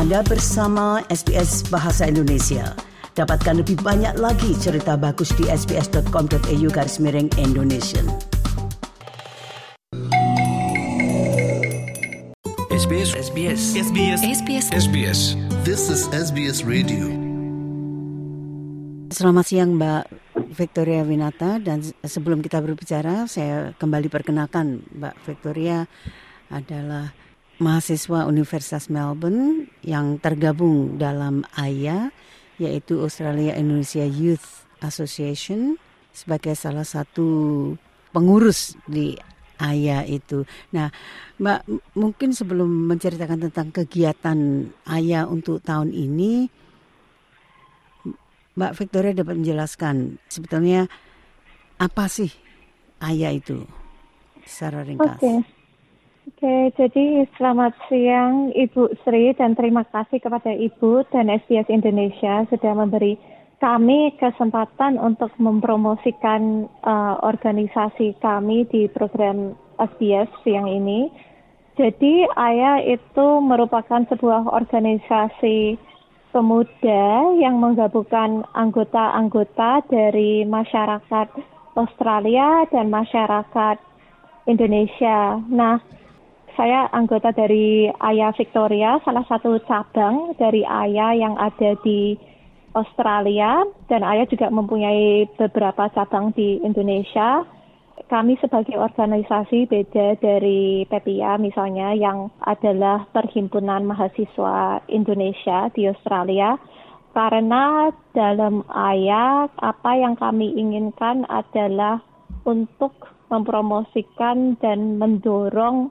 Anda bersama SBS Bahasa Indonesia. Dapatkan lebih banyak lagi cerita bagus di sbs.com.au garis miring Indonesia. SBS SBS SBS SBS SBS This is SBS Radio. Selamat siang Mbak Victoria Winata dan sebelum kita berbicara saya kembali perkenalkan Mbak Victoria adalah mahasiswa Universitas Melbourne yang tergabung dalam AYA yaitu Australia Indonesia Youth Association sebagai salah satu pengurus di AYA itu. Nah, Mbak mungkin sebelum menceritakan tentang kegiatan AYA untuk tahun ini Mbak Victoria dapat menjelaskan sebetulnya apa sih AYA itu secara ringkas. Oke. Oke, jadi selamat siang Ibu Sri dan terima kasih kepada Ibu dan SBS Indonesia sudah memberi kami kesempatan untuk mempromosikan uh, organisasi kami di program SBS siang ini. Jadi AYA itu merupakan sebuah organisasi pemuda yang menggabungkan anggota-anggota dari masyarakat Australia dan masyarakat Indonesia. Nah, saya anggota dari Ayah Victoria, salah satu cabang dari Ayah yang ada di Australia dan Ayah juga mempunyai beberapa cabang di Indonesia. Kami sebagai organisasi beda dari PEPIA misalnya yang adalah Perhimpunan Mahasiswa Indonesia di Australia karena dalam ayah apa yang kami inginkan adalah untuk mempromosikan dan mendorong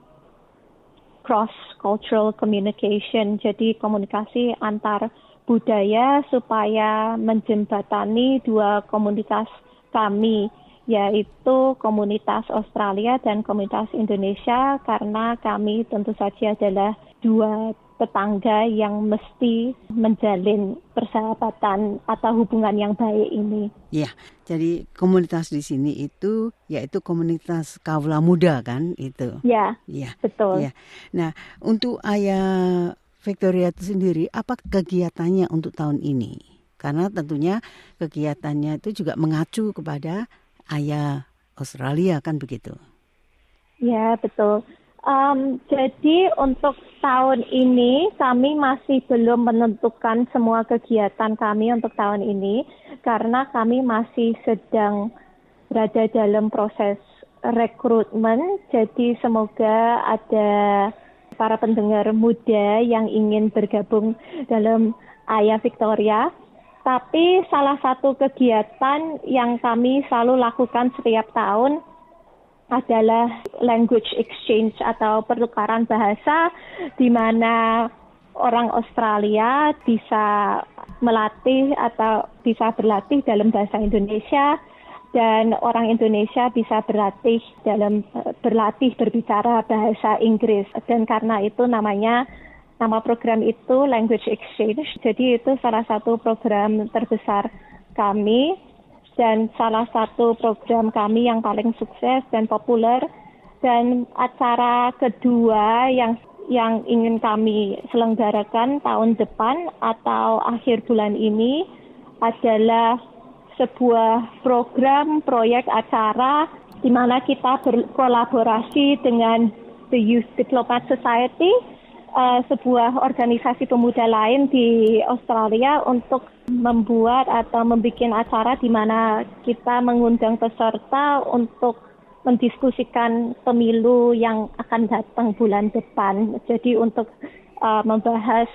cross cultural communication jadi komunikasi antar budaya supaya menjembatani dua komunitas kami yaitu komunitas Australia dan komunitas Indonesia karena kami tentu saja adalah dua tetangga yang mesti menjalin persahabatan atau hubungan yang baik ini. Ya, jadi komunitas di sini itu yaitu komunitas kaula muda kan itu. Ya, ya. betul. Ya. Nah, untuk ayah Victoria itu sendiri, apa kegiatannya untuk tahun ini? Karena tentunya kegiatannya itu juga mengacu kepada ayah Australia kan begitu. Ya, betul. Um, jadi untuk tahun ini kami masih belum menentukan semua kegiatan kami untuk tahun ini karena kami masih sedang berada dalam proses rekrutmen. Jadi semoga ada para pendengar muda yang ingin bergabung dalam Ayah Victoria. Tapi salah satu kegiatan yang kami selalu lakukan setiap tahun adalah language exchange atau pertukaran bahasa di mana orang Australia bisa melatih atau bisa berlatih dalam bahasa Indonesia dan orang Indonesia bisa berlatih dalam berlatih berbicara bahasa Inggris. Dan karena itu namanya nama program itu language exchange. Jadi itu salah satu program terbesar kami dan salah satu program kami yang paling sukses dan populer dan acara kedua yang yang ingin kami selenggarakan tahun depan atau akhir bulan ini adalah sebuah program proyek acara di mana kita berkolaborasi dengan The Youth Diplomat Society uh, sebuah organisasi pemuda lain di Australia untuk membuat atau membuat acara di mana kita mengundang peserta untuk mendiskusikan pemilu yang akan datang bulan depan. Jadi untuk uh, membahas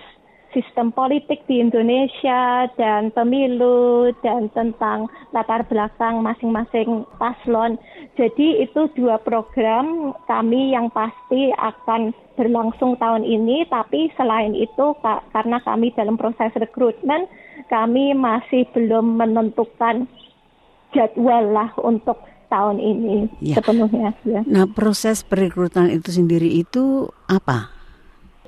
sistem politik di Indonesia dan pemilu dan tentang latar belakang masing-masing paslon. Jadi itu dua program kami yang pasti akan berlangsung tahun ini, tapi selain itu karena kami dalam proses rekrutmen, kami masih belum menentukan jadwal lah untuk tahun ini ya. sepenuhnya. Ya. Nah proses perekrutan itu sendiri itu apa?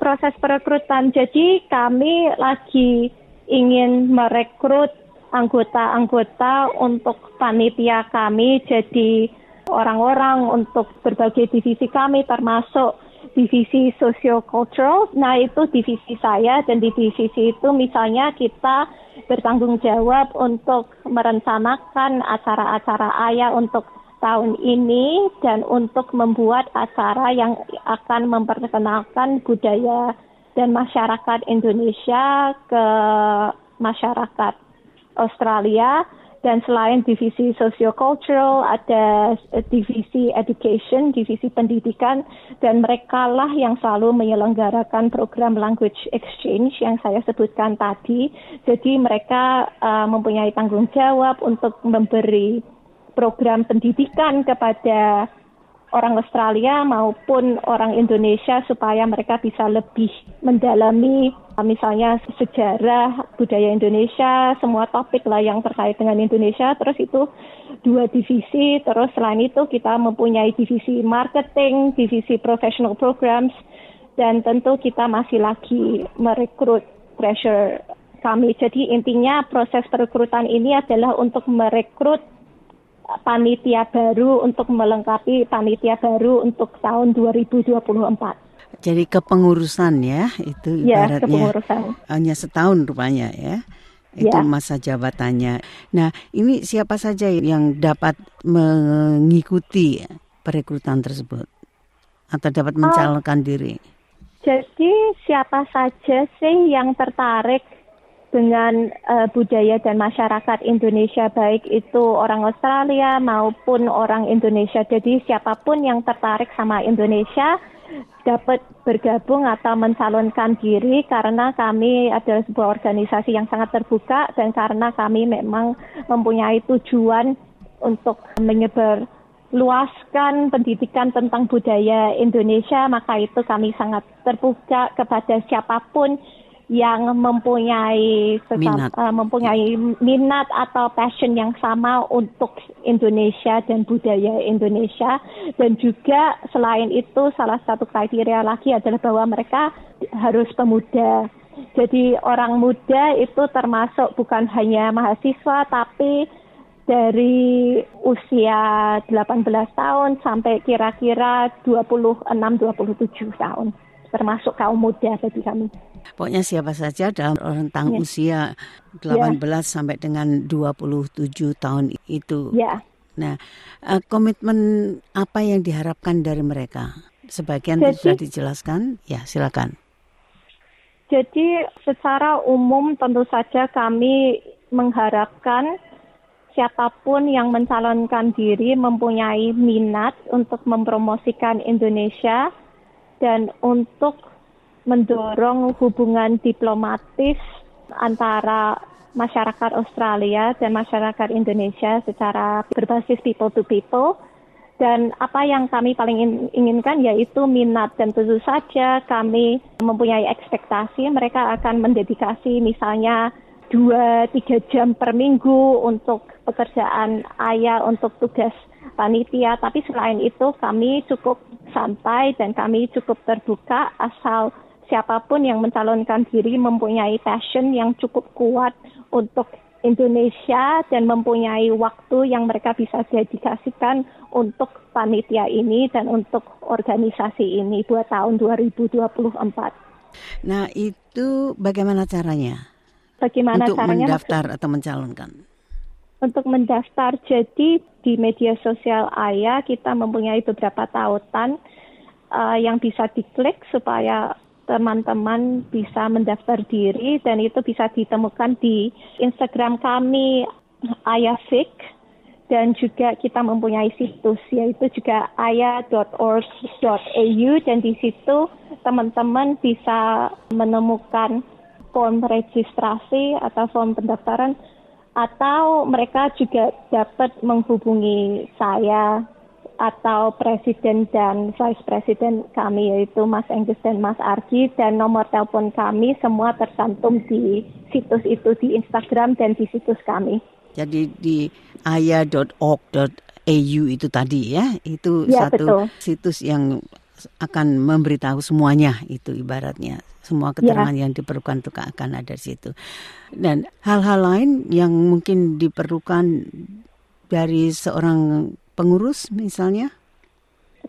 Proses perekrutan. Jadi kami lagi ingin merekrut anggota-anggota untuk panitia kami jadi orang-orang untuk berbagai divisi kami termasuk divisi sosiokultural. Nah, itu divisi saya dan di divisi itu misalnya kita bertanggung jawab untuk merencanakan acara-acara ayah untuk tahun ini dan untuk membuat acara yang akan memperkenalkan budaya dan masyarakat Indonesia ke masyarakat Australia dan selain divisi sociocultural ada divisi education, divisi pendidikan dan mereka lah yang selalu menyelenggarakan program language exchange yang saya sebutkan tadi. Jadi mereka uh, mempunyai tanggung jawab untuk memberi program pendidikan kepada orang Australia maupun orang Indonesia supaya mereka bisa lebih mendalami misalnya sejarah budaya Indonesia, semua topik lah yang terkait dengan Indonesia. Terus itu dua divisi, terus selain itu kita mempunyai divisi marketing, divisi professional programs, dan tentu kita masih lagi merekrut pressure kami. Jadi intinya proses perekrutan ini adalah untuk merekrut panitia baru untuk melengkapi panitia baru untuk tahun 2024. Jadi kepengurusan ya itu ya, ibaratnya kepengurusan. hanya setahun rupanya ya itu ya. masa jabatannya. Nah ini siapa saja yang dapat mengikuti perekrutan tersebut atau dapat oh. mencalonkan oh, diri? Jadi siapa saja sih yang tertarik dengan uh, budaya dan masyarakat Indonesia baik itu orang Australia maupun orang Indonesia. Jadi siapa pun yang tertarik sama Indonesia dapat bergabung atau mencalonkan diri karena kami adalah sebuah organisasi yang sangat terbuka dan karena kami memang mempunyai tujuan untuk menyebar luaskan pendidikan tentang budaya Indonesia maka itu kami sangat terbuka kepada siapa pun yang mempunyai minat. Uh, mempunyai minat atau passion yang sama untuk Indonesia dan budaya Indonesia dan juga selain itu salah satu kriteria lagi adalah bahwa mereka harus pemuda. Jadi orang muda itu termasuk bukan hanya mahasiswa tapi dari usia 18 tahun sampai kira-kira 26 27 tahun termasuk kaum muda bagi kami. Pokoknya siapa saja dalam rentang ya. usia 18 ya. sampai dengan 27 tahun itu. Ya. Nah, uh, komitmen apa yang diharapkan dari mereka? Sebagian Jadi, sudah dijelaskan. Ya, silakan. Jadi secara umum tentu saja kami mengharapkan siapa pun yang mencalonkan diri mempunyai minat untuk mempromosikan Indonesia dan untuk mendorong hubungan diplomatis antara masyarakat Australia dan masyarakat Indonesia secara berbasis people to people. Dan apa yang kami paling inginkan yaitu minat dan tentu saja kami mempunyai ekspektasi mereka akan mendedikasi misalnya dua tiga jam per minggu untuk pekerjaan ayah untuk tugas panitia. Tapi selain itu kami cukup santai dan kami cukup terbuka asal siapa pun yang mencalonkan diri mempunyai passion yang cukup kuat untuk Indonesia dan mempunyai waktu yang mereka bisa dedikasikan untuk panitia ini dan untuk organisasi ini buat tahun 2024. Nah, itu bagaimana caranya? Bagaimana untuk caranya mendaftar atau mencalonkan? Untuk mendaftar, jadi di media sosial Ayah kita mempunyai beberapa tautan uh, yang bisa diklik supaya teman-teman bisa mendaftar diri dan itu bisa ditemukan di Instagram kami Ayafik dan juga kita mempunyai situs yaitu juga aya.org.au dan di situ teman-teman bisa menemukan form registrasi atau form pendaftaran atau mereka juga dapat menghubungi saya atau presiden dan vice presiden kami yaitu Mas Enggus dan Mas Argi dan nomor telepon kami semua tercantum di situs itu di Instagram dan di situs kami. Jadi di aya.org.au itu tadi ya, itu ya, satu betul. situs yang akan memberitahu semuanya itu ibaratnya semua keterangan ya. yang diperlukan itu akan ada di situ. Dan hal-hal lain yang mungkin diperlukan dari seorang pengurus misalnya?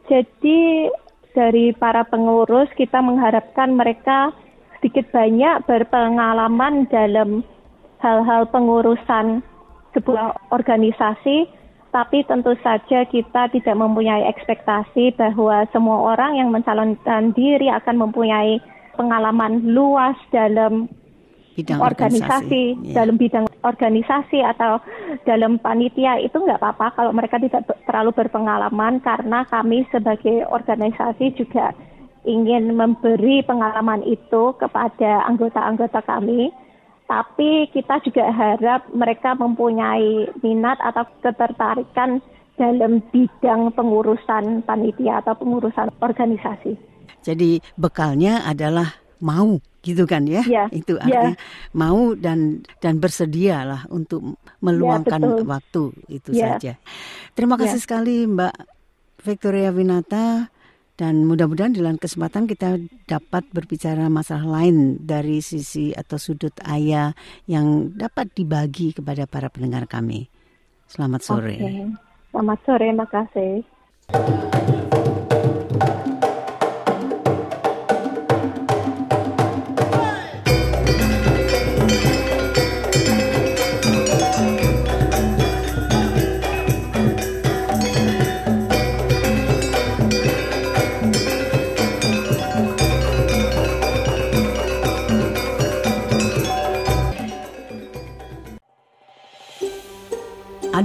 Jadi dari para pengurus kita mengharapkan mereka sedikit banyak berpengalaman dalam hal-hal pengurusan sebuah organisasi, tapi tentu saja kita tidak mempunyai ekspektasi bahwa semua orang yang mencalonkan diri akan mempunyai pengalaman luas dalam Bidang organisasi, organisasi, ya. dalam bidang organisasi atau dalam panitia itu nggak apa-apa kalau mereka tidak terlalu berpengalaman karena kami sebagai organisasi juga ingin memberi pengalaman itu kepada anggota-anggota kami. Tapi kita juga harap mereka mempunyai minat atau ketertarikan dalam bidang pengurusan panitia atau pengurusan organisasi. Jadi bekalnya adalah mau gitu kan ya? Ya, Itu ya. artinya mau dan dan bersedialah untuk meluangkan betul. waktu itu Ya. saja. Terima kasih Ya. sekali Mbak Victoria Winata dan mudah-mudahan di lain kesempatan kita dapat berbicara masalah lain dari sisi atau sudut ayah yang dapat dibagi kepada para pendengar kami. Selamat sore. Oke. Selamat sore, makasih.